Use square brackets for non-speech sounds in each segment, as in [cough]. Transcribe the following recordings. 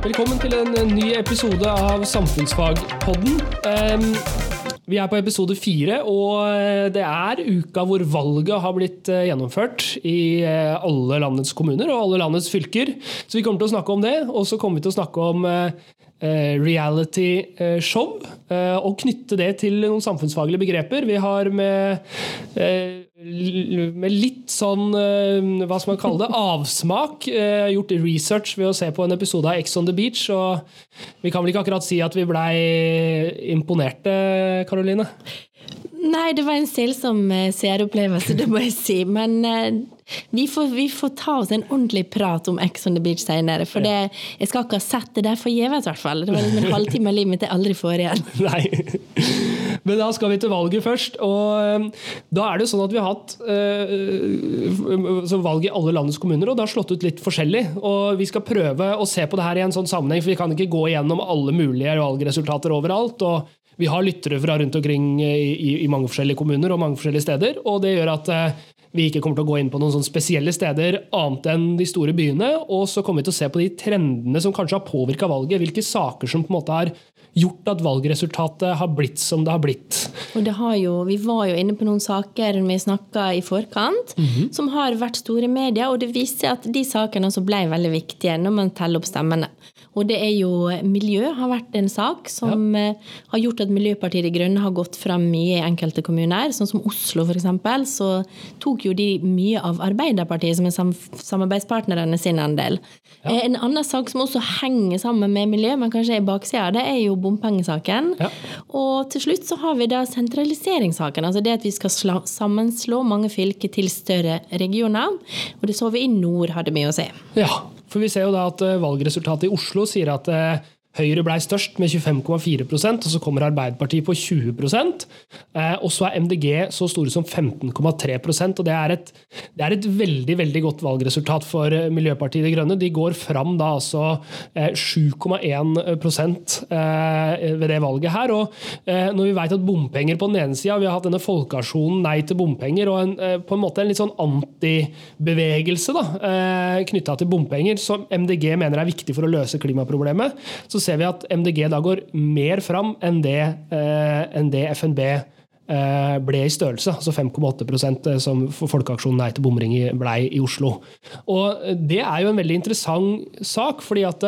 Velkommen til en ny episode av Samfunnsfagpodden. Vi er på episode fire, og eh, det er uka hvor valget har blitt eh, gjennomført i eh, alle landets kommuner og alle landets fylker. Så vi kommer til å snakke om det, og så kommer vi til å snakke om reality-show. Og knytte det til noen samfunnsfaglige begreper. Vi har med med litt sånn hva skal man kalle det, [laughs] avsmak. Gjort research ved å se på en episode av Ex on the Beach. Og vi kan vel ikke akkurat si at vi blei imponerte, Karoline? Nei, det var en selsom seeropplevelse, det må jeg si. Men vi får, vi får, ta oss en ordentlig prat om Ex on the Beach senere. For det, jeg skal ikke ha sett det der forgjeves, i hvert fall. Det var liksom en halvtime av livet mitt jeg aldri får igjen. [laughs] Nei. Men da skal vi til valget først. Og da er det sånn at vi har hatt uh, valg i alle landets kommuner, og det har slått ut litt forskjellig. Og vi skal prøve å se på det her i en sånn sammenheng, for vi kan ikke gå igjennom alle mulige valgresultater overalt. og vi har lyttere fra rundt omkring i, i, mange forskjellige kommuner og mange forskjellige steder. og Det gjør at uh, vi ikke kommer til å gå inn på noen sånne spesielle steder annet enn de store byene. Og så kommer vi til å se på de trendene som kanskje har påvirka valget. Hvilke saker som på en måte har gjort at valgresultatet har blitt som det har blitt. Og det har jo, Vi var jo inne på noen saker vi snakka i forkant, mm -hmm. som har vært store medier. Og det viser at de sakene også ble veldig viktige når man teller opp stemmene. Og det er jo Miljø har vært en sak som ja. Eh, har gjort at Miljøpartiet De Grønne har gått fram mye i enkelte kommuner. Sånn som Oslo, f.eks. Så tok jo de mye av Arbeiderpartiet, som er sam samarbeidspartnerne sin andel. Ja. Eh, en annen sak som også henger sammen med miljø, men kanskje er baksida, det er jo bompengesaken. Ja. Og til slutt så har vi da sentraliseringssaken. Altså det at vi skal slå, sammenslå mange fylker til større regioner. Og det så vi i nord hadde mye å si. Ja, for vi ser jo da at eh, valgresultatet i Oslo sier at eh, Høyre ble størst med 25,4% og så kommer Arbeiderpartiet på 20 eh, Og så er MDG så store som 15,3% og det er, et, det er et veldig veldig godt valgresultat for eh, Miljøpartiet De Grønne. De går fram da altså 7,1 eh, ved det valget her. og Når vi vet at bompenger på den ene sida Vi har hatt denne folkeaksjonen Nei til bompenger og en, på en måte en litt sånn antibevegelse knytta til bompenger, som MDG mener er viktig for å løse klimaproblemet. så ser vi at MDG da går mer fram enn det, eh, enn det FNB eh, ble i størrelse, altså 5,8 eh, som Folkeaksjonen Nei til bomring blei i Oslo. Og Det er jo en veldig interessant sak, fordi at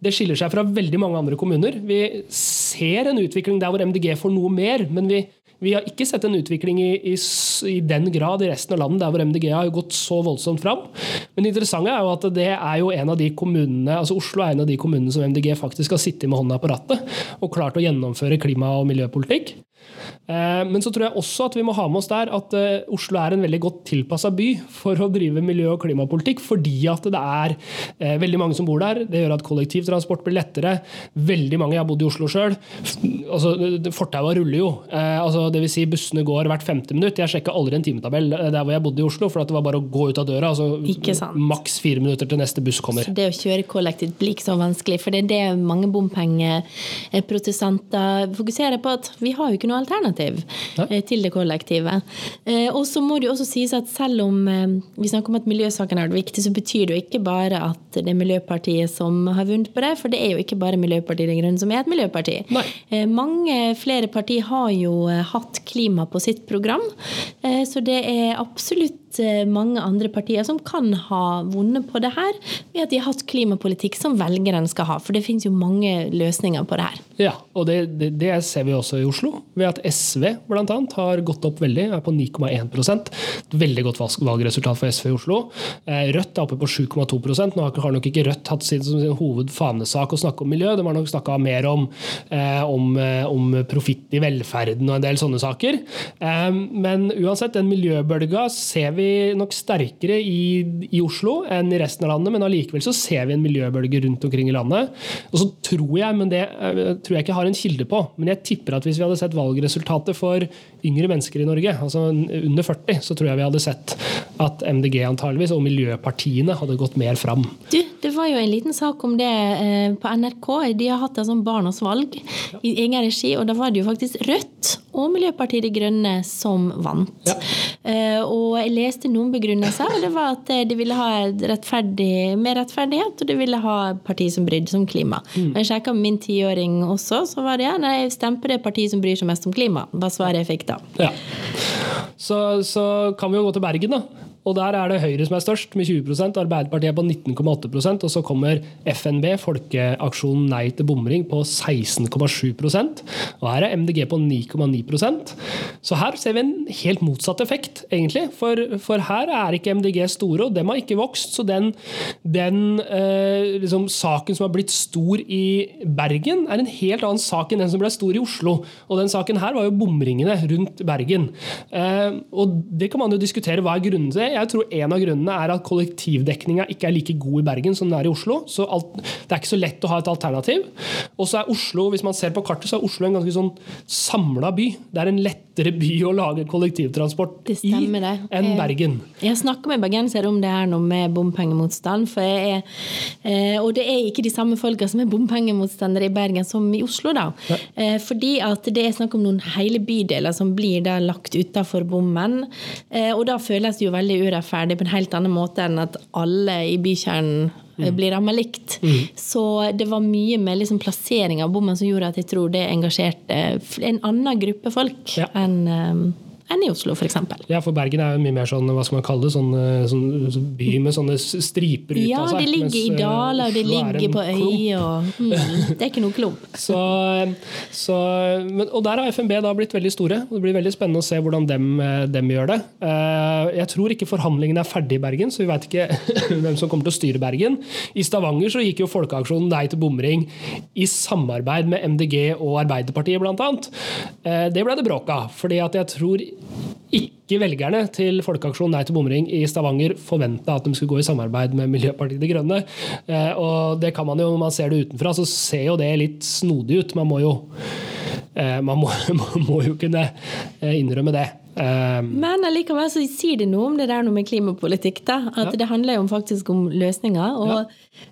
det skiller seg fra veldig mange andre kommuner. Vi ser en utvikling der hvor MDG får noe mer, men vi, vi har ikke sett en utvikling i, i, i, den grad i resten av landet der hvor MDG har gått så voldsomt fram. Men det interessante er jo at det er jo en av de kommunene, altså Oslo er en av de kommunene som MDG faktisk har sittet med hånda på rattet og klart å gjennomføre klima- og miljøpolitikk. Eh, men så tror jeg også at vi må ha med oss der at eh, Oslo er en veldig godt tilpassa by for å drive miljø- og klimapolitikk, fordi at det er eh, veldig mange som bor der. Det gjør at kollektivtransport blir lettere. Veldig mange, Jeg har bodd i Oslo sjøl. Altså, Fortaua ruller jo. Altså, det vil si bussene går hvert femte minutt. Jeg sjekka aldri en timetabell der hvor jeg bodde i Oslo, for det var bare å gå ut av døra. Altså, maks fire minutter til neste buss kommer. Så det å kjøre kollektivt blir ikke så vanskelig, for det er det mange bompengeprotestanter fokuserer på. at Vi har jo ikke noe alternativ ja. Eh, til det kollektive. Eh, og så må det jo også sies at selv om eh, vi snakker om at miljøsaken er viktig, så betyr det jo ikke bare at det er Miljøpartiet som har vunnet på det, for det er jo ikke bare Miljøpartiet De Grønne som er et miljøparti. Nei. Mange flere partier har jo hatt klima på sitt program, så det er absolutt mange andre partier som kan ha vunnet på det her, ved at de har hatt klimapolitikk som velgerne skal ha. For det finnes jo mange løsninger på det her. Ja, og det, det, det ser vi også i Oslo, ved at SV bl.a. har gått opp veldig, er på 9,1 Et veldig godt valgresultat for SV i Oslo. Eh, Rødt er oppe på 7,2% Nå har nok ikke Rødt hatt sin, sin hovedfanesak å snakke om miljø, de har nok snakka mer om, eh, om, om profitt i velferden og en del sånne saker. Men uansett, den miljøbølga ser vi vi nok sterkere i, i, Oslo enn i resten av landet, men allikevel så ser vi en miljøbølge rundt omkring i landet. Og så tror jeg, men det eh, tror jeg ikke har en kilde på, men jeg tipper at hvis vi hadde sett valgresultatet for yngre mennesker i Norge, altså under 40, så tror jeg vi hadde sett at MDG antageligvis, og miljøpartiene hadde gått mer fram. Du, det var jo en liten sak om det eh, på NRK. De har hatt et sånt Barnas valg i egen regi, og da var det jo faktisk Rødt og Miljøpartiet De Grønne som vant. Ja. Eh, og jeg leste noen begrunnelser, og det var at de ville ha rettferdig, mer rettferdighet, og de ville ha parti som brydde seg om klima. Mm. Jeg sjekka med min tiåring også, så var det ja, nei, jeg stemper det partiet som bryr seg mest om klima. var svaret jeg fikk Ja. Så, så kan vi jo gå til Bergen, da. Og der er det Høyre som er størst, med 20 Arbeiderpartiet er på 19,8% og så kommer FNB, Folkeaksjonen nei til bomring, på 16,7 Og her er MDG på 9,9% Så her ser vi en helt motsatt effekt, egentlig. For, for, her er ikke MDG store, og dem har ikke vokst. Så den, den eh, liksom, saken som har blitt stor i Bergen, er en helt annen sak enn den som ble stor i Oslo. Og den saken her var jo bomringene rundt Bergen. Eh, og det kan man jo diskutere hva er grunnen til det. Jeg tror en av grunnene er at kollektivdekninga ikke er like god i Bergen som den er i Oslo. så alt, Det er ikke så lett å ha et alternativ. Og så er Oslo hvis man ser på kartet, så er Oslo en ganske sånn samla by. Det er en lettere by å lage kollektivtransport i enn Bergen. Jeg, snakker med bergensere om det her nå med bompengemotstand. for jeg er, eh, Og det er ikke de samme folka som er bompengemotstandere i Bergen som i Oslo. da. Eh, fordi at det er snakk om noen hele bydeler som blir da lagt utafor bommen. Eh, og da føles det jo veldig urettferdig på en helt annen måte enn at alle i bykjernen eh, mm. blir rammet likt. Mm. Så det var mye med liksom plassering av bommen som gjorde at jeg tror det engasjerte en annen gruppe folk ja. enn um, enn i Oslo, f.eks. Ja, for Bergen er jo mye mer sånn, hva skal man kalle det, sånn, eh, sånn, sånn by med sånne striper ut ja, av seg. Ja, det ligger i eh, daler, det ligger på øyer og mm, Det er ikke noe klump. [laughs] så, så, men, og der har FNB da blitt veldig store. og Det blir veldig spennende å se hvordan dem, eh, dem gjør det. Jeg tror ikke forhandlingene er ferdig i Bergen, så vi veit ikke [laughs] hvem som kommer til å styre Bergen. I Stavanger så gikk jo Folkeaksjonen Nei til bomring i samarbeid med MDG og Arbeiderpartiet, bl.a. Det ble det bråk av. fordi at jeg tror ikke velgerne til Folkeaksjonen Nei til bomring i Stavanger forventa at de skulle gå i samarbeid med Miljøpartiet De Grønne. Eh, og det kan man jo, når man ser det utenfra, så ser jo det litt snodig ut. Man må jo, eh, man må, [laughs] man må jo kunne eh, innrømme det. Men allikevel så sier det noe om det der med klimapolitikk. da, At ja. det handler jo faktisk om løsninger. og ja.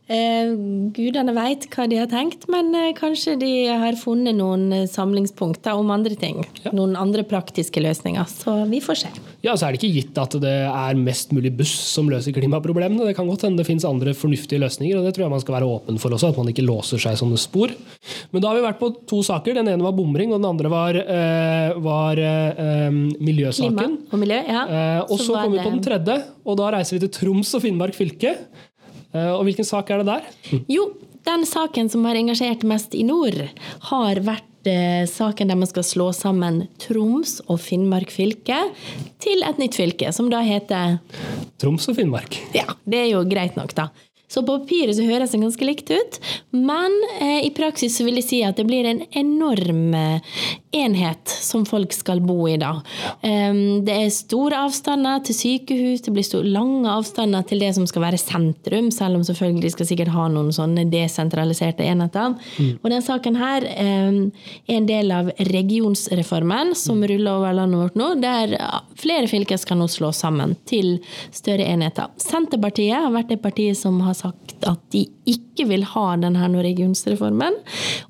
Eh, gudene veit hva de har tenkt, men eh, kanskje de har funnet noen eh, samlingspunkter om andre ting. Ja. Noen andre praktiske løsninger. Så vi får se. Ja, så er det ikke gitt at det er mest mulig buss som løser klimaproblemene. Det kan godt hende det finnes andre fornuftige løsninger, og det tror jeg man skal være åpen for også. At man ikke låser seg sånne spor. Men da har vi vært på to saker. Den ene var bomring, og den andre var, eh, var øh, miljøsaken. Klima og miljø, ja. Eh, og så, så kom vi på den tredje, og da reiser vi til Troms og Finnmark fylke. Eh, og hvilken sak er det der? Jo, den saken som har engasjert mest i nord, har vært eh, saken der man skal slå sammen Troms og Finnmark fylke til et nytt fylke, som da heter Troms og Finnmark. Ja, det er jo greit nok, da. Så på papiret så høres det ganske likt ut, men eh, i praksis så vil jeg si at det blir en enorm eh, enhet som folk skal bo i da. Det er store avstander til sykehus, det blir store, lange avstander til det som skal være sentrum, selv om selvfølgelig de skal sikkert ha noen sånne desentraliserte enheter. Mm. Og den saken her er en del av regionsreformen som mm. ruller over landet vårt nå, der flere fylker skal nå slås sammen til større enheter. Senterpartiet har vært det partiet som har sagt at de ikke vil ha denne regionsreformen.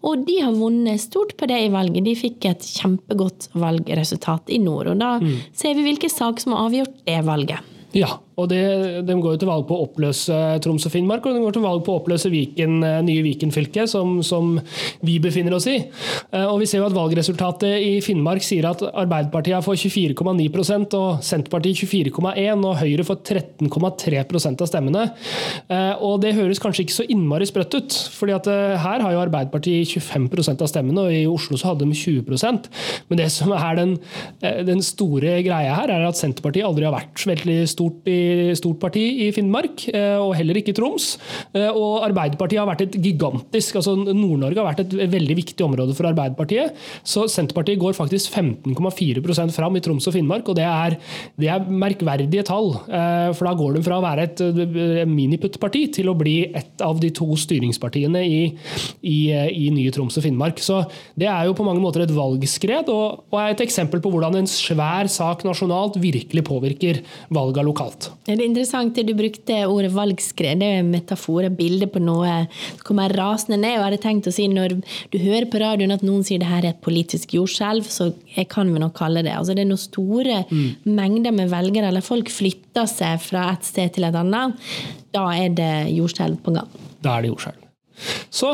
Og de har vunnet stort på det i valget. De fikk et kjempegodt valgresultat i nord. Og da mm. ser vi hvilke saker som har avgjort det valget. Ja, og det, De går jo til valg på å oppløse Troms og Finnmark, og de går til valg på å oppløse Viken, eh, nye Viken fylke, som, som, vi befinner oss i. Eh, og vi ser jo at Valgresultatet i Finnmark sier at Arbeiderpartiet får 24,9% og Senterpartiet 24,1 og Høyre får 13,3% av stemmene. Eh, og Det høres kanskje ikke så innmari sprøtt ut, fordi at her har jo Arbeiderpartiet 25% av stemmene, og i Oslo så hadde de 20% Men det som er den, den store greia her, er at Senterpartiet aldri har vært veldig stort i stort parti i Finnmark, eh, og heller ikke i Troms. Eh, og Arbeiderpartiet har vært et gigantisk altså Nord-Norge har vært et veldig viktig område for Arbeiderpartiet. Så Senterpartiet går faktisk 15,4% fram i Troms og Finnmark, og det er, det er, merkverdige tall. Eh, for da går de fra å være et miniputtparti til å bli et av de to styringspartiene i, i, i nye Troms og Finnmark. Så det er jo på mange måter et valgskred, og, og er et eksempel på hvordan en svær sak nasjonalt virkelig påvirker valga lokalt. Det er interessant det du brukte ordet valgskred. Det er en metafor, et bilde på noe som kommer rasende ned. og jeg hadde tenkt å si Når du hører på radioen at noen sier det her er et politisk jordskjelv, så jeg kan vi nok kalle det altså Det er noen store mm. mengder med velgere, eller folk flytter seg fra et sted til et annet. Da er det jordskjelv på gang. Da er det jordskjelv. Så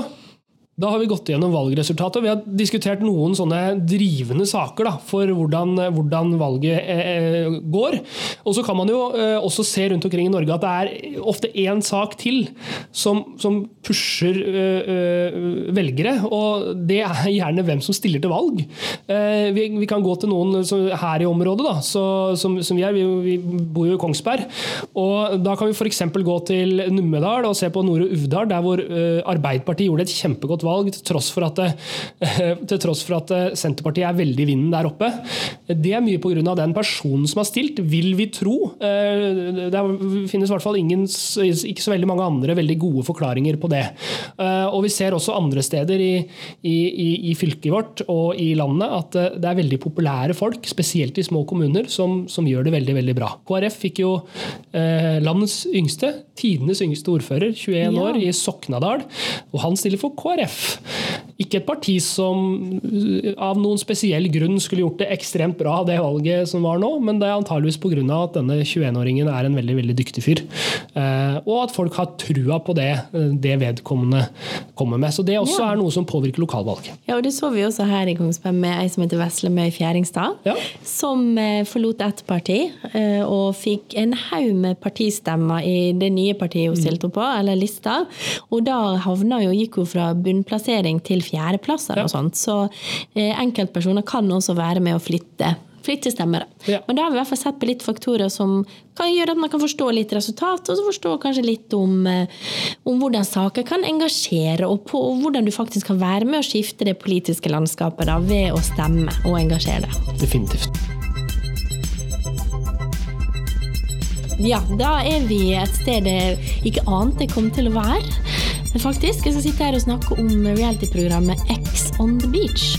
da har vi gått gjennom valgresultatet. Vi har diskutert noen sånne drivende saker da, for hvordan, hvordan valget eh, går. Og så kan man jo eh, også se rundt omkring i Norge at det er ofte én sak til som, som pusher eh, eh velgere. Og det er gjerne hvem som stiller til valg. Eh, vi, vi, kan gå til noen her i området, da, så, som, som, vi er. Vi, vi, bor jo i Kongsberg. og Da kan vi f.eks. gå til Numedal og se på Nore Uvdal, der hvor eh, Arbeiderpartiet gjorde et kjempegodt valg, til tross for at, til tross for at Senterpartiet er veldig i vinden der oppe. Det er mye pga. den personen som har stilt, vil vi tro. Eh, det finnes i hvert fall ingen, ikke så veldig mange andre veldig gode forklaringer på det. Eh, og Vi ser også andre steder i, i, i fylket vårt og i landet at eh, det er veldig populære folk, spesielt i små kommuner, som, som gjør det veldig veldig bra. KrF fikk jo landets yngste, tidenes yngste ordfører, 21 ja. år, i Soknadal. Og han stiller for KrF. death Ikke et parti som av noen spesiell grunn skulle gjort det ekstremt bra, det valget som var nå, men det er antageligvis pga. at denne 21-åringen er en veldig veldig dyktig fyr. Eh, og at folk har trua på det, det vedkommende kommer med. Så det også ja. er noe som påvirker lokalvalget. Ja, og det så vi også her i Kongsberg med ei som heter Vesle Møy Fjæringstad, ja. som eh, forlot ett parti eh, og fikk en haug med partistemmer i det nye partiet hun mm. stilte på, eller lista. Og da havna jo, gikk hun fra bunnplassering til fjerdeplass eller ja. noe sånt. Så enkeltpersoner kan også være med å flytte flytte stemmere. Ja. Men da har vi i hvert fall sett på litt faktorer som kan gjøre at man kan forstå litt resultat, og så forstå kanskje litt om, om hvordan saker kan engasjere, og, på, og hvordan du faktisk kan være med å skifte det politiske landskapet da, ved å stemme og engasjere deg. Definitivt. Ja, da er vi et sted jeg ikke ante jeg kom til å være faktisk. Jeg skal sitte her og snakke om reality-programmet X on the beach.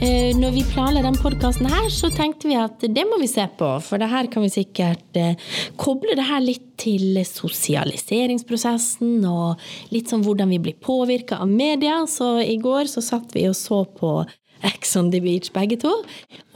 Eh, når vi planla den podkasten her, så tenkte vi at det må vi se på. For det her kan vi sikkert eh, koble det her litt til sosialiseringsprosessen og litt sånn hvordan vi blir påvirka av media. Så i går så satt vi og så på Ex on the Beach, begge to.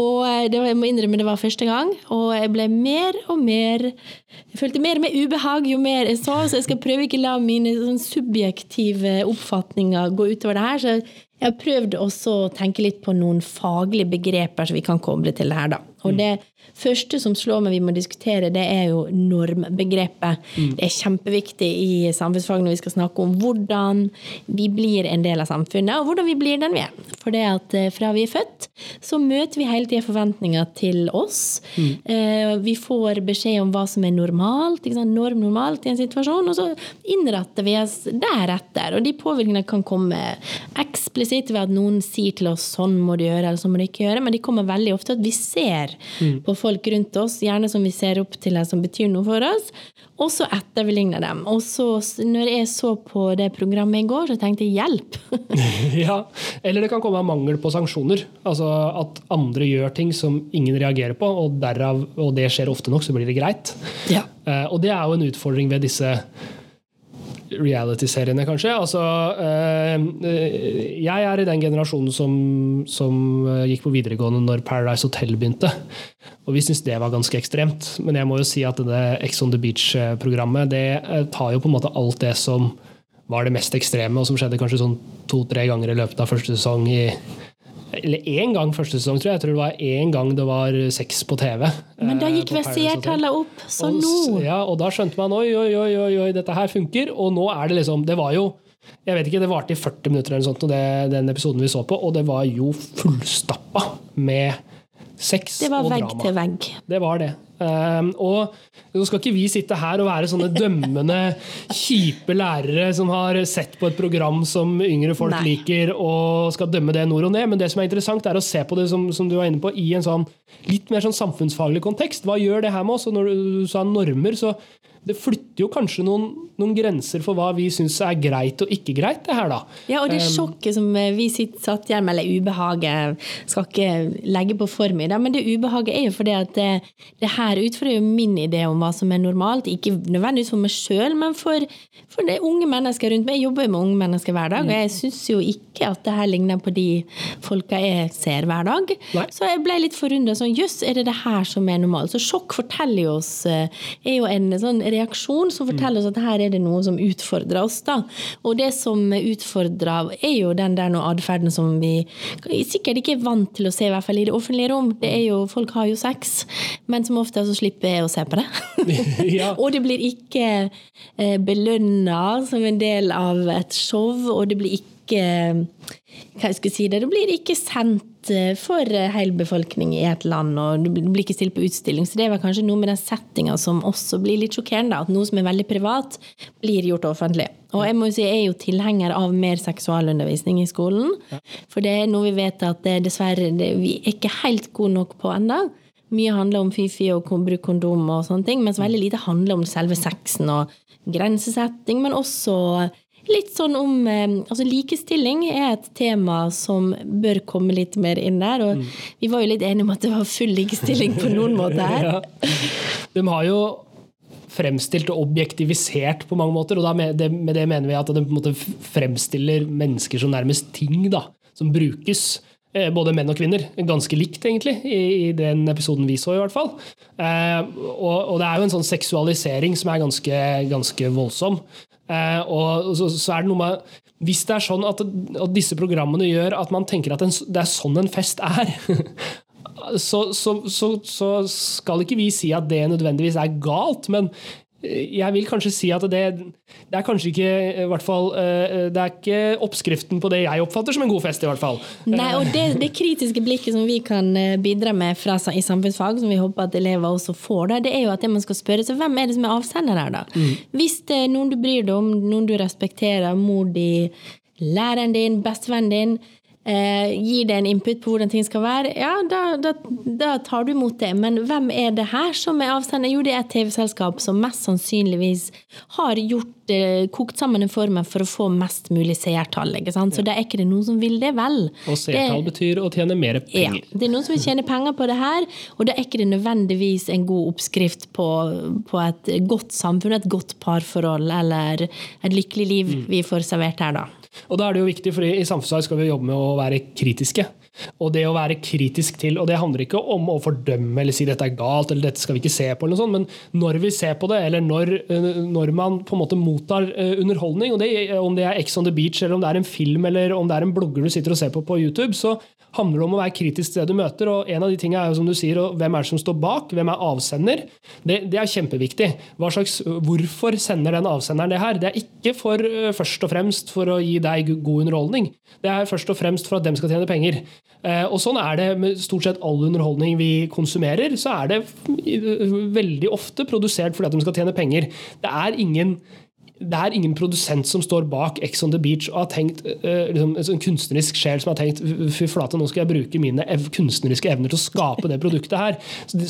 Og eh, det jeg må innrømme det var første gang, og jeg ble mer og mer Jeg følte mer og mer ubehag jo mer jeg så, så jeg skal prøve ikke la mine sånn, subjektive oppfatninger gå utover det her. Så jeg har prøvd også å tenke litt på noen faglige begreper som vi kan koble til det her, da. Og mm. det første som slår meg vi må diskutere, det er jo normbegrepet. Mm. Det er kjempeviktig i samfunnsfag når vi skal snakke om hvordan vi blir en del av samfunnet, og hvordan vi blir den vi er. For det at eh, fra vi er født, så møter vi hele tida forventninger til oss. Mm. Eh, vi får beskjed om hva som er normalt, norm normalt i en situasjon, og så innretter vi oss deretter. Og de påvirkningene kan komme eksplisitt ved at noen sier til oss sånn må du gjøre, eller sånn må du ikke gjøre, men de kommer veldig ofte at vi ser mm. på folk rundt oss, gjerne som vi ser opp til, som betyr noe for oss, og så etterligner dem. Og så, når jeg så på det programmet i går, så tenkte jeg hjelp! [laughs] [laughs] ja, eller det kan komme av mangel på sanksjoner. Altså at andre gjør ting som ingen reagerer på, og, derav, og det skjer ofte nok, så blir det greit. Ja. Uh, og det er jo en utfordring ved disse reality-seriene, kanskje. Altså, øh, jeg er i den generasjonen som, som eh, gikk på videregående når Paradise Hotel begynte. Og vi syntes det var ganske ekstremt. Men jeg må jo si at det Ex on the Beach-programmet det tar jo på en måte alt det som var det mest ekstreme, og som skjedde kanskje sånn to-tre ganger i løpet av første sesong i eller én gang første sesong, tror jeg. Jeg tror det var én gang det var sex på TV. Men da gikk eh, seertallet opp, så og, nå Ja, og da skjønte man oi, oi, oi, oi, oi, dette her funker. Og nå er det liksom Det var jo jeg vet ikke, Det varte i 40 minutter, eller sånt, det, den episoden vi så på, og det var jo fullstappa med sex drama. Det var vegg til vegg. Det var det. Um, og nå skal ikke vi sitte her og være sånne dømmende, kjipe lærere som har sett på et program som yngre folk Nei. liker, og skal dømme det nord og ned, men det som er interessant, er å se på det som, som du var inne på, i en sånn litt mer sånn samfunnsfaglig kontekst. Hva gjør det her med oss? Og når du sa normer, så det flytter jo kanskje noen, noen grenser for hva vi syns er greit og ikke greit, det her, da. Ja, og det sjokket som eh, vi sitter, satt igjen med, eller ubehaget, skal ikke legge på for mye, men det ubehaget er jo fordi at det, det her utfordrer jo min idé om hva som er normalt. Ikke nødvendigvis for meg sjøl, men for, for det unge mennesker rundt meg. Jeg jobber med unge mennesker hver dag, og jeg syns jo ikke at det her ligner på de folka jeg ser hver dag. Nei. Så jeg ble litt forundra. Sånn, Jøss, er det det her som er normalt? Så sjokk forteller jo oss eh, er jo en sånn reaksjon som forteller oss at her er det noe som utfordrer oss. da. Og det som utfordrer, er jo den der atferden som vi sikkert ikke er vant til å se, i hvert fall i det offentlige rom. Det er jo, Folk har jo sex, men som ofte så slipper jeg å se på det. [laughs] Ja. og det blir ikke eh, belønna som en del av et show, og det blir ikke hva jeg skal si det, det blir ikke sendt eh, for hel hele befolkning i et land, og det blir ikke stilt på utstilling. Så det var kanskje noe med den settinga som også blir litt sjokkerende. At noe som er veldig privat, blir gjort offentlig. Og jeg må jo si, jeg er jo tilhenger av mer seksualundervisning i skolen. For det er noe vi vet at det, dessverre det, vi er ikke helt gode nok på ennå. Mye handler om fifi og bruk kondom og sånne ting, mens veldig lite handler om selve sexen og grensesetting, men også litt sånn om eh, Altså likestilling er et tema som bør komme litt mer inn der. Og vi var jo litt enige om at det var full likestilling på noen [laughs] måter her. Ja. De har jo fremstilt og objektivisert på mange måter, og med, det, med det mener vi at de måte fremstiller mennesker som nærmest ting, da, som brukes. eh, Både menn og kvinner. Ganske likt, egentlig, i, i den episoden vi så, i hvert fall. Eh, og, og det er jo en sånn seksualisering som er ganske, ganske voldsom. Eh, og så, så er det noe med Hvis det er sånn at, at disse programmene gjør at man tenker at en, det er sånn en fest er, [laughs] så, så, så, så skal ikke vi si at det nødvendigvis er galt, men jeg vil kanskje si at det, det er kanskje ikke i hvert fall, eh, Det er ikke oppskriften på det jeg oppfatter som en god fest, i hvert fall. Nei, og det, det kritiske blikket som vi kan eh, bidra med fra, i samfunnsfag, som vi håper at elever også får, da, det er jo at det man skal spørre seg hvem er det som er avsender her, da? Hvis det er noen du bryr deg om, noen du respekterer, mor di, læreren din, bestevennen din, eh, gir det en input på hvordan ting skal være, ja, da, da, da tar du imot det. Men hvem er det her som er avsender? Jo, det er et TV-selskap som mest sannsynligvis har gjort eh, kokt sammen en formel for å få mest mulig seertall. ikke sant? Så da er ikke det noen som vil det vel. Og seertall betyr å tjene mer penger. ja, det er noen som vil tjene penger på det her, og da er ikke det nødvendigvis en god oppskrift på, på et godt samfunn, et godt parforhold eller et lykkelig liv vi får servert her, da. Og da er det jo viktig, for i samfunnsfag skal vi jobbe med å være kritiske. Og det å være kritisk til, og det handler ikke om å fordømme eller si dette er galt, eller dette skal vi ikke se på, eller noe sånt, men når vi ser på det, eller når, eh, når man på en måte mottar eh, underholdning, det, om det er Ex on the Beach, eller om det er en film, eller om det er en blogger du sitter og ser på på YouTube, så handler det om å være kritisk til det du møter. og En av de tingene er jo som du sier, hvem er det som står bak, hvem er avsender? Det, det er kjempeviktig. Slags, hvorfor sender den avsenderen det her? Det er ikke for, øh, først og fremst for å gi deg god underholdning. Det er først og fremst for at dem skal tjene penger. Eh, og sånn er det med stort sett all underholdning vi konsumerer. Så er det veldig ofte produsert fordi at de skal tjene penger. Det er ingen det er ingen produsent som står bak Ex on the Beach og har tenkt eh, liksom, en sånn kunstnerisk sjel som har tenkt fy flate, nå skal jeg bruke mine ev kunstneriske evner til å skape det produktet her.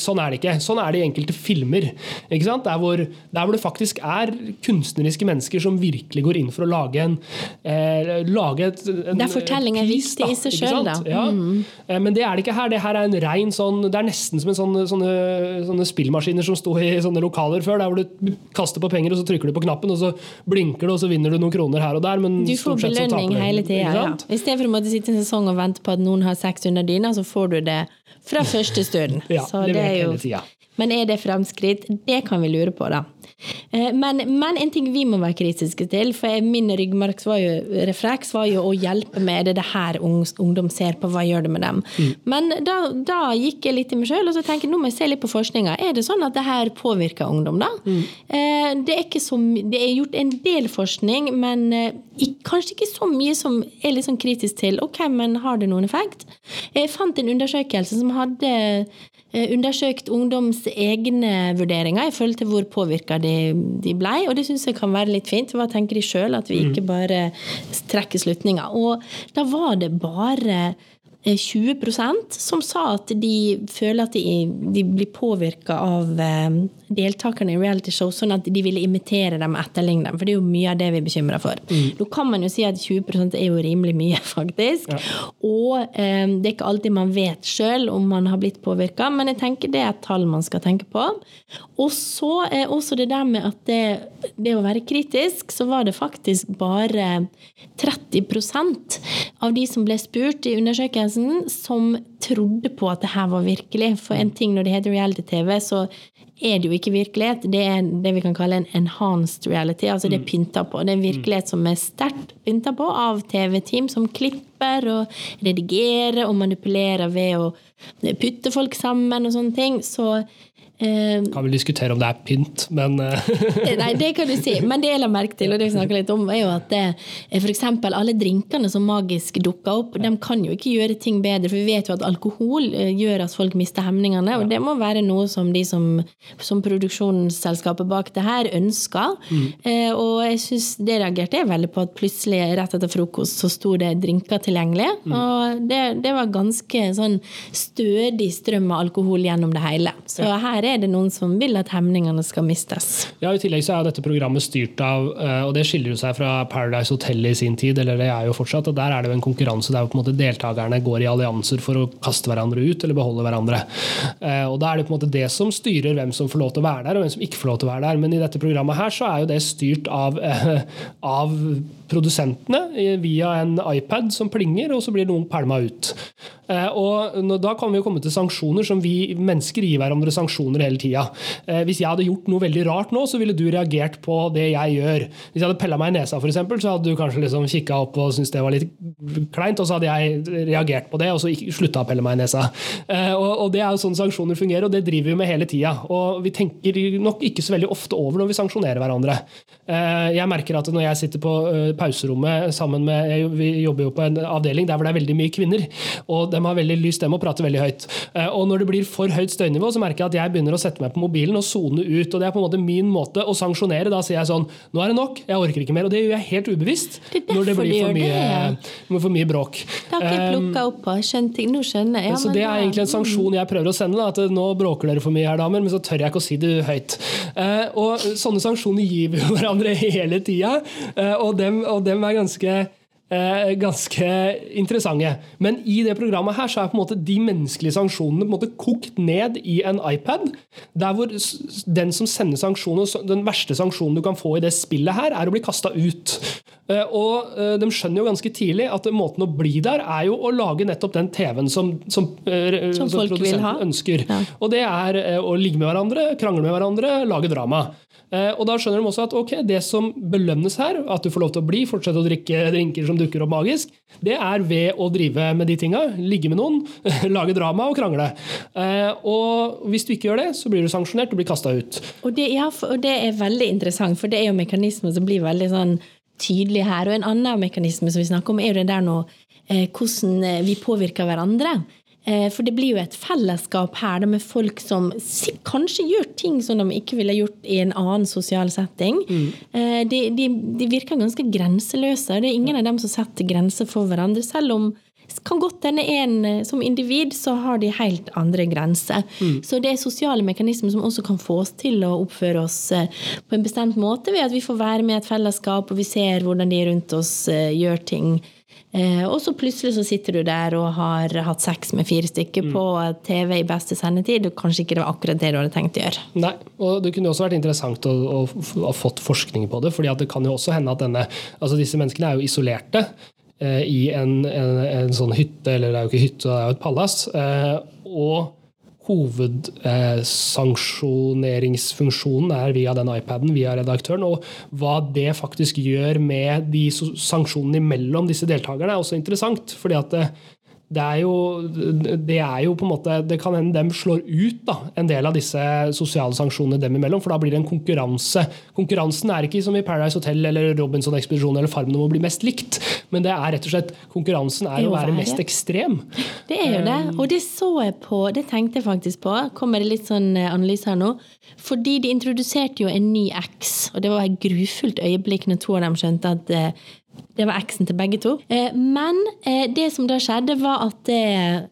Sånn er det ikke. Sånn er det i enkelte filmer. Ikke sant? Der, hvor, der hvor det faktisk er kunstneriske mennesker som virkelig går inn for å lage en eh, lage et, en, Der fortelling er viktig i seg sjøl, da. Ja. Mm. Men det er det ikke her. Det her er en rein sånn Det er nesten som en sånn, sånne, sånne spillmaskiner som sto i sånne lokaler før, der hvor du kaster på penger, og så trykker du på knappen, og så blinker det, og så vinner du noen kroner her og der. Men Du får belønning hele tida. Ja. for å måtte sitte en sesong og vente på at noen har sex under dyna, så får du det fra første stund. Ja, Så det er jo-. Men er det fremskritt? Det kan vi lure på, da. Eh, Men, men en ting vi må være kritiske til, for min ryggmargsrefleks var jo å hjelpe med er det det her ungdom ser på, hva gjør det med dem? Men da, da gikk jeg litt i meg sjøl og så tenkte nå må jeg se litt på forskninga. Er det sånn at det her påvirker ungdom, da? Mm. Det er, så, det er gjort en del forskning, men eh, kanskje ikke så mye som er litt sånn kritisk til ok, men har det noen effekt? Jeg fant en undersøkelse som hadde eh, undersøkt ungdoms egne vurderinger i forhold til hvor påvirka de, de blei, og det syns jeg kan være litt fint. Hva tenker de sjøl? At vi ikke bare trekker slutninger. Og da var det bare eh, 20% som sa at de føler at de, de blir påvirka av eh, deltakerne i reality-show sånn at de ville imitere dem og etterligne dem. For det er jo mye av det vi er bekymra for. Nå kan man jo si at 20 er jo rimelig mye, [laughs] faktisk. Og eh, det er ikke alltid man vet sjøl om man har blitt påvirka, men jeg tenker det er et tall man skal tenke på. Og så er også det der med at det, det å være kritisk, så var det faktisk bare 30% av de som ble spurt i undersøkelsen, som trodde på at det her var virkelig. For en ting når det heter reality-TV, så er det jo ikke virkelighet. Det er det vi kan kalle en enhanced reality. altså Det er pynta på. Det er en virkelighet som er sterkt pynta på av TV-team som klipper og redigerer og manipulerer ved å putte folk sammen og sånne ting. Så Eh, kan vel diskutere om det er pynt, men eh. [laughs] Nei, det kan du si. Men det jeg la merke til, og det vi snakker litt om, er jo at f.eks. alle drinkene som magisk dukker opp, de kan jo ikke gjøre ting bedre. For vi vet jo at alkohol eh, gjør at folk mister hemningene, og det må være noe som de som, som produksjonsselskapet bak det her ønsker. Mm. Og jeg syns det reagerte jeg veldig på, at plutselig rett etter frokost så sto det drinker tilgjengelig. Mm. Og det, det, var ganske sånn stødig strøm av alkohol gjennom det hele. Så her er det noen som vil at hemningene skal mistes. Ja, I tillegg så er dette programmet styrt av, eh, og det skiller jo seg fra Paradise Hotel i sin tid, eller det er jo fortsatt, og der er det jo en konkurranse der på en måte deltakerne går i allianser for å kaste hverandre ut eller beholde hverandre. Eh, og Da er det på en måte det som styrer hvem som får lov til å være der, og hvem som ikke får lov til å være der. Men i dette programmet her så er jo det styrt av, av produsentene via en iPad som plinger, og så blir noen pælma ut. Eh, og Da kan vi jo komme til sanksjoner, som vi mennesker gir hverandre sanksjoner hele tida. Eh, hvis jeg hadde gjort noe veldig rart nå, så ville du reagert på det jeg gjør. Hvis jeg hadde pella meg i nesa, eksempel, så hadde du kanskje liksom kikka opp og syntes det var litt kleint, og så hadde jeg reagert på det, og så slutta å pelle meg i nesa. Eh, og, Det er jo sånn sanksjoner fungerer, og det driver vi med hele tida. Og vi tenker nok ikke så veldig ofte over når vi sanksjonerer hverandre. Jeg merker at når jeg sitter på pauserommet sammen med Vi jobber jo på en avdeling der hvor det er veldig mye kvinner. og de har veldig lys stemme og prater veldig høyt. Eh, og når det blir for høyt støynivå, så merker jeg at jeg begynner å sette meg på mobilen og sone ut. og Det er på en måte min måte å sanksjonere. Da sier jeg sånn Nå er det nok, jeg orker ikke mer. Og det gjør jeg helt ubevisst det når det blir for mye, det, for mye bråk. Det har ikke jeg plukka opp på. Skjønte, nå skjønner jeg. Ja, så det er egentlig en sanksjon jeg prøver å sende. Da, at nå bråker dere for mye her, damer, men så tør jeg ikke å si det høyt. Eh, og sånne sanksjoner gir vi hverandre [laughs] hele tida, eh, og, dem, og dem er ganske ganske interessante. Men i det programmet her så er på en måte de menneskelige sanksjonene på en måte kokt ned i en iPad. Der hvor den som sender sanksjoner, den verste sanksjonen du kan få i det spillet her, er å bli kasta ut. Eh, og eh, de skjønner jo ganske tidlig at måten å bli der, er jo å lage nettopp den TV-en som, som, eh, som, som produsenten ønsker. Ja. Og det er å ligge med hverandre, krangle med hverandre, lage drama. Eh, og da skjønner de også at ok, det som belønnes her, at du får lov til å bli, fortsette å drikke drinker som dukker opp magisk, det er ved å drive med de tinga. Ligge med noen, [laughs] lage drama og krangle. Eh, og hvis du ikke gjør det, så blir du sanksjonert og blir kasta ut. Og det, ja, og det er veldig interessant, for det er jo mekanismer som blir veldig sånn tydelige her. Og en annen mekanisme som vi snakker om, er jo det der nå eh, hvordan vi påvirker hverandre. Eh, for det blir jo et fellesskap her med folk som kanskje gjør ting som de ikke ville gjort i en annen sosial setting. Mm. Eh, de, de, de, virker ganske grenseløse. Det er ingen av dem som setter grenser for hverandre, selv om kan godt hende en eh, som individ så har de helt andre grenser. Mm. Så det er sosiale mekanismer som også kan få oss til å oppføre oss på en bestemt måte ved at vi får være med i et fellesskap, og vi ser hvordan de rundt oss gjør ting. Eh, og så plutselig så sitter du der og har hatt sex med fire stykker mm. på TV i beste sendetid, og kanskje ikke det var akkurat det du hadde tenkt å gjøre. Nei, og det kunne også vært interessant å, ha fått forskning på det, fordi det kan jo også hende at denne, altså disse menneskene er jo isolerte eh, i en, en, en, sånn hytte, eller det er jo ikke hytte, det er jo et palass. Eh, og hovedsanksjoneringsfunksjonen er via den iPaden, via redaktøren. Og hva det faktisk gjør med de sanksjonene imellom disse deltakerne, er også interessant. fordi at det, er, jo, det er jo på en måte Det kan hende dem slår ut da, en del av disse sosiale sanksjonene dem imellom, for da blir det en konkurranse. Konkurransen er ikke som i Paradise Hotel eller Robinson-ekspedisjonen eller Farmen om å bli mest likt, men det er rett og slett konkurransen er å være mest ekstrem. Det er jo det, um, og det så jeg på, det tenkte jeg faktisk på. Kommer det litt sånn eh, analyse her nå? Fordi de introduserte jo en ny X, og det var et grufullt øyeblikk når to av dem skjønte at eh, det var eksen til begge to. Eh, men eh, det som da skjedde, var at eh,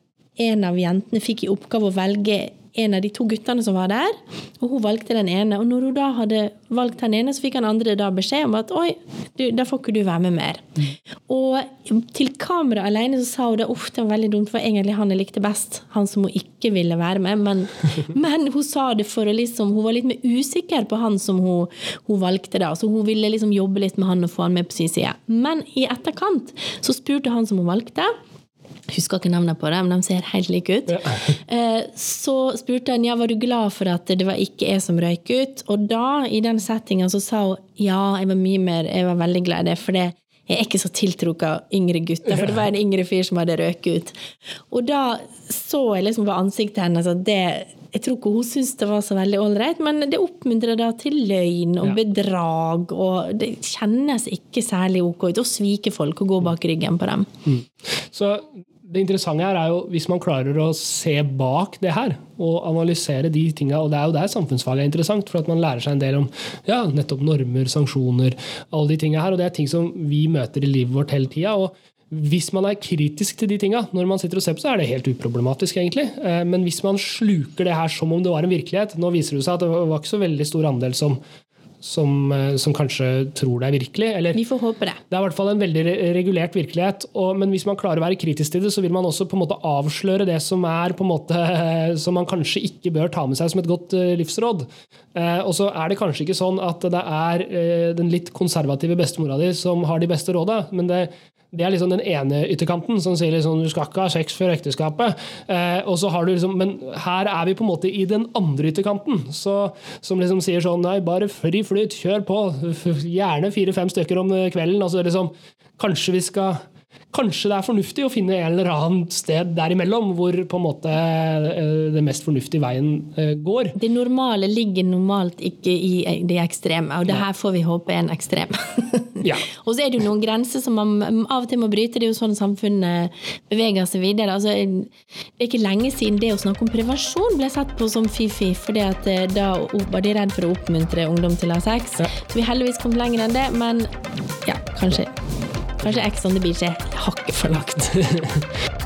en av jentene fikk i oppgave å velge en av de to guttene som var der, og hun valgte den ene. Og når hun da hadde valgt den ene, så fikk han andre da beskjed om at oi, du, da får ikke du være med mer. Mm. Og til kamera alene så sa hun det uff, det var veldig dumt, for egentlig han jeg likte best. Han som hun ikke ville være med. Men, [laughs] men hun sa det for å liksom Hun var litt mer usikker på han som hun, hun valgte, da. Så hun ville liksom jobbe litt med han og få han med på sin side. Men i etterkant så spurte han som hun valgte husker ikke navnet på dem, de ser helt like ut. Ja. [laughs] Eh, så spurte han ja, var du glad for at det var ikke jeg som røyk ut. Og da, i den settinga, så sa hun ja, jeg var mye mer, jeg var veldig glad i det. For det, jeg er ikke så tiltrukket av yngre gutter, for det var en yngre fyr som hadde røket ut. Og da så jeg liksom på ansiktet hennes at det jeg tror ikke hun syntes det var så veldig ålreit, men det oppmuntrer da til løgn og bedrag, og det kjennes ikke særlig ok ut å svike folk og gå bak ryggen på dem. Mm. Så det interessante her er jo hvis man klarer å se bak det her og analysere de tinga, og det er jo der samfunnsfaget er interessant, for at man lærer seg en del om ja, nettopp normer, sanksjoner, alle de tinga her, og det er ting som vi møter i livet vårt hele tida. Hvis man er kritisk til de tinga når man sitter og ser på, så er det helt uproblematisk, egentlig. Eh, men hvis man sluker det her som om det var en virkelighet Nå viser det seg at det var ikke så veldig stor andel som som, eh, som, kanskje tror det er virkelig. Eller, Vi får håpe det. Det er i hvert fall en veldig regulert virkelighet. Og, men hvis man klarer å være kritisk til det, så vil man også på en måte avsløre det som er på en måte, [laughs] som man kanskje ikke bør ta med seg som et godt eh, livsråd. Eh, og så er det kanskje ikke sånn at det er den litt konservative bestemora di som har de beste råda, men det, det er liksom den ene ytterkanten som sier liksom, du skal ikke ha sex før ekteskapet. Eh, og så har du liksom, Men her er vi på en måte i den andre ytterkanten, så, som liksom sier sånn Nei, bare fri flyt, kjør på. Gjerne fire-fem stykker om kvelden. altså liksom, Kanskje vi skal Kanskje det er fornuftig å finne en eller annen sted derimellom hvor på en måte eh, det mest fornuftige veien eh, går. Det normale ligger normalt ikke i det ekstreme, og det her får vi håpe er en ekstrem. [laughs] ja. Og så er det jo noen grenser som man av og til må bryte. Det er jo sånn samfunnet beveger seg videre. Altså, det er ikke lenge siden det å snakke om prevensjon ble sett på som at eh, da var de redd for å oppmuntre ungdom til å ha sex. Ja. Så vi heldigvis kom lenger enn det, men ja, kanskje Kanskje Ex on the Beach er hakket for. [laughs]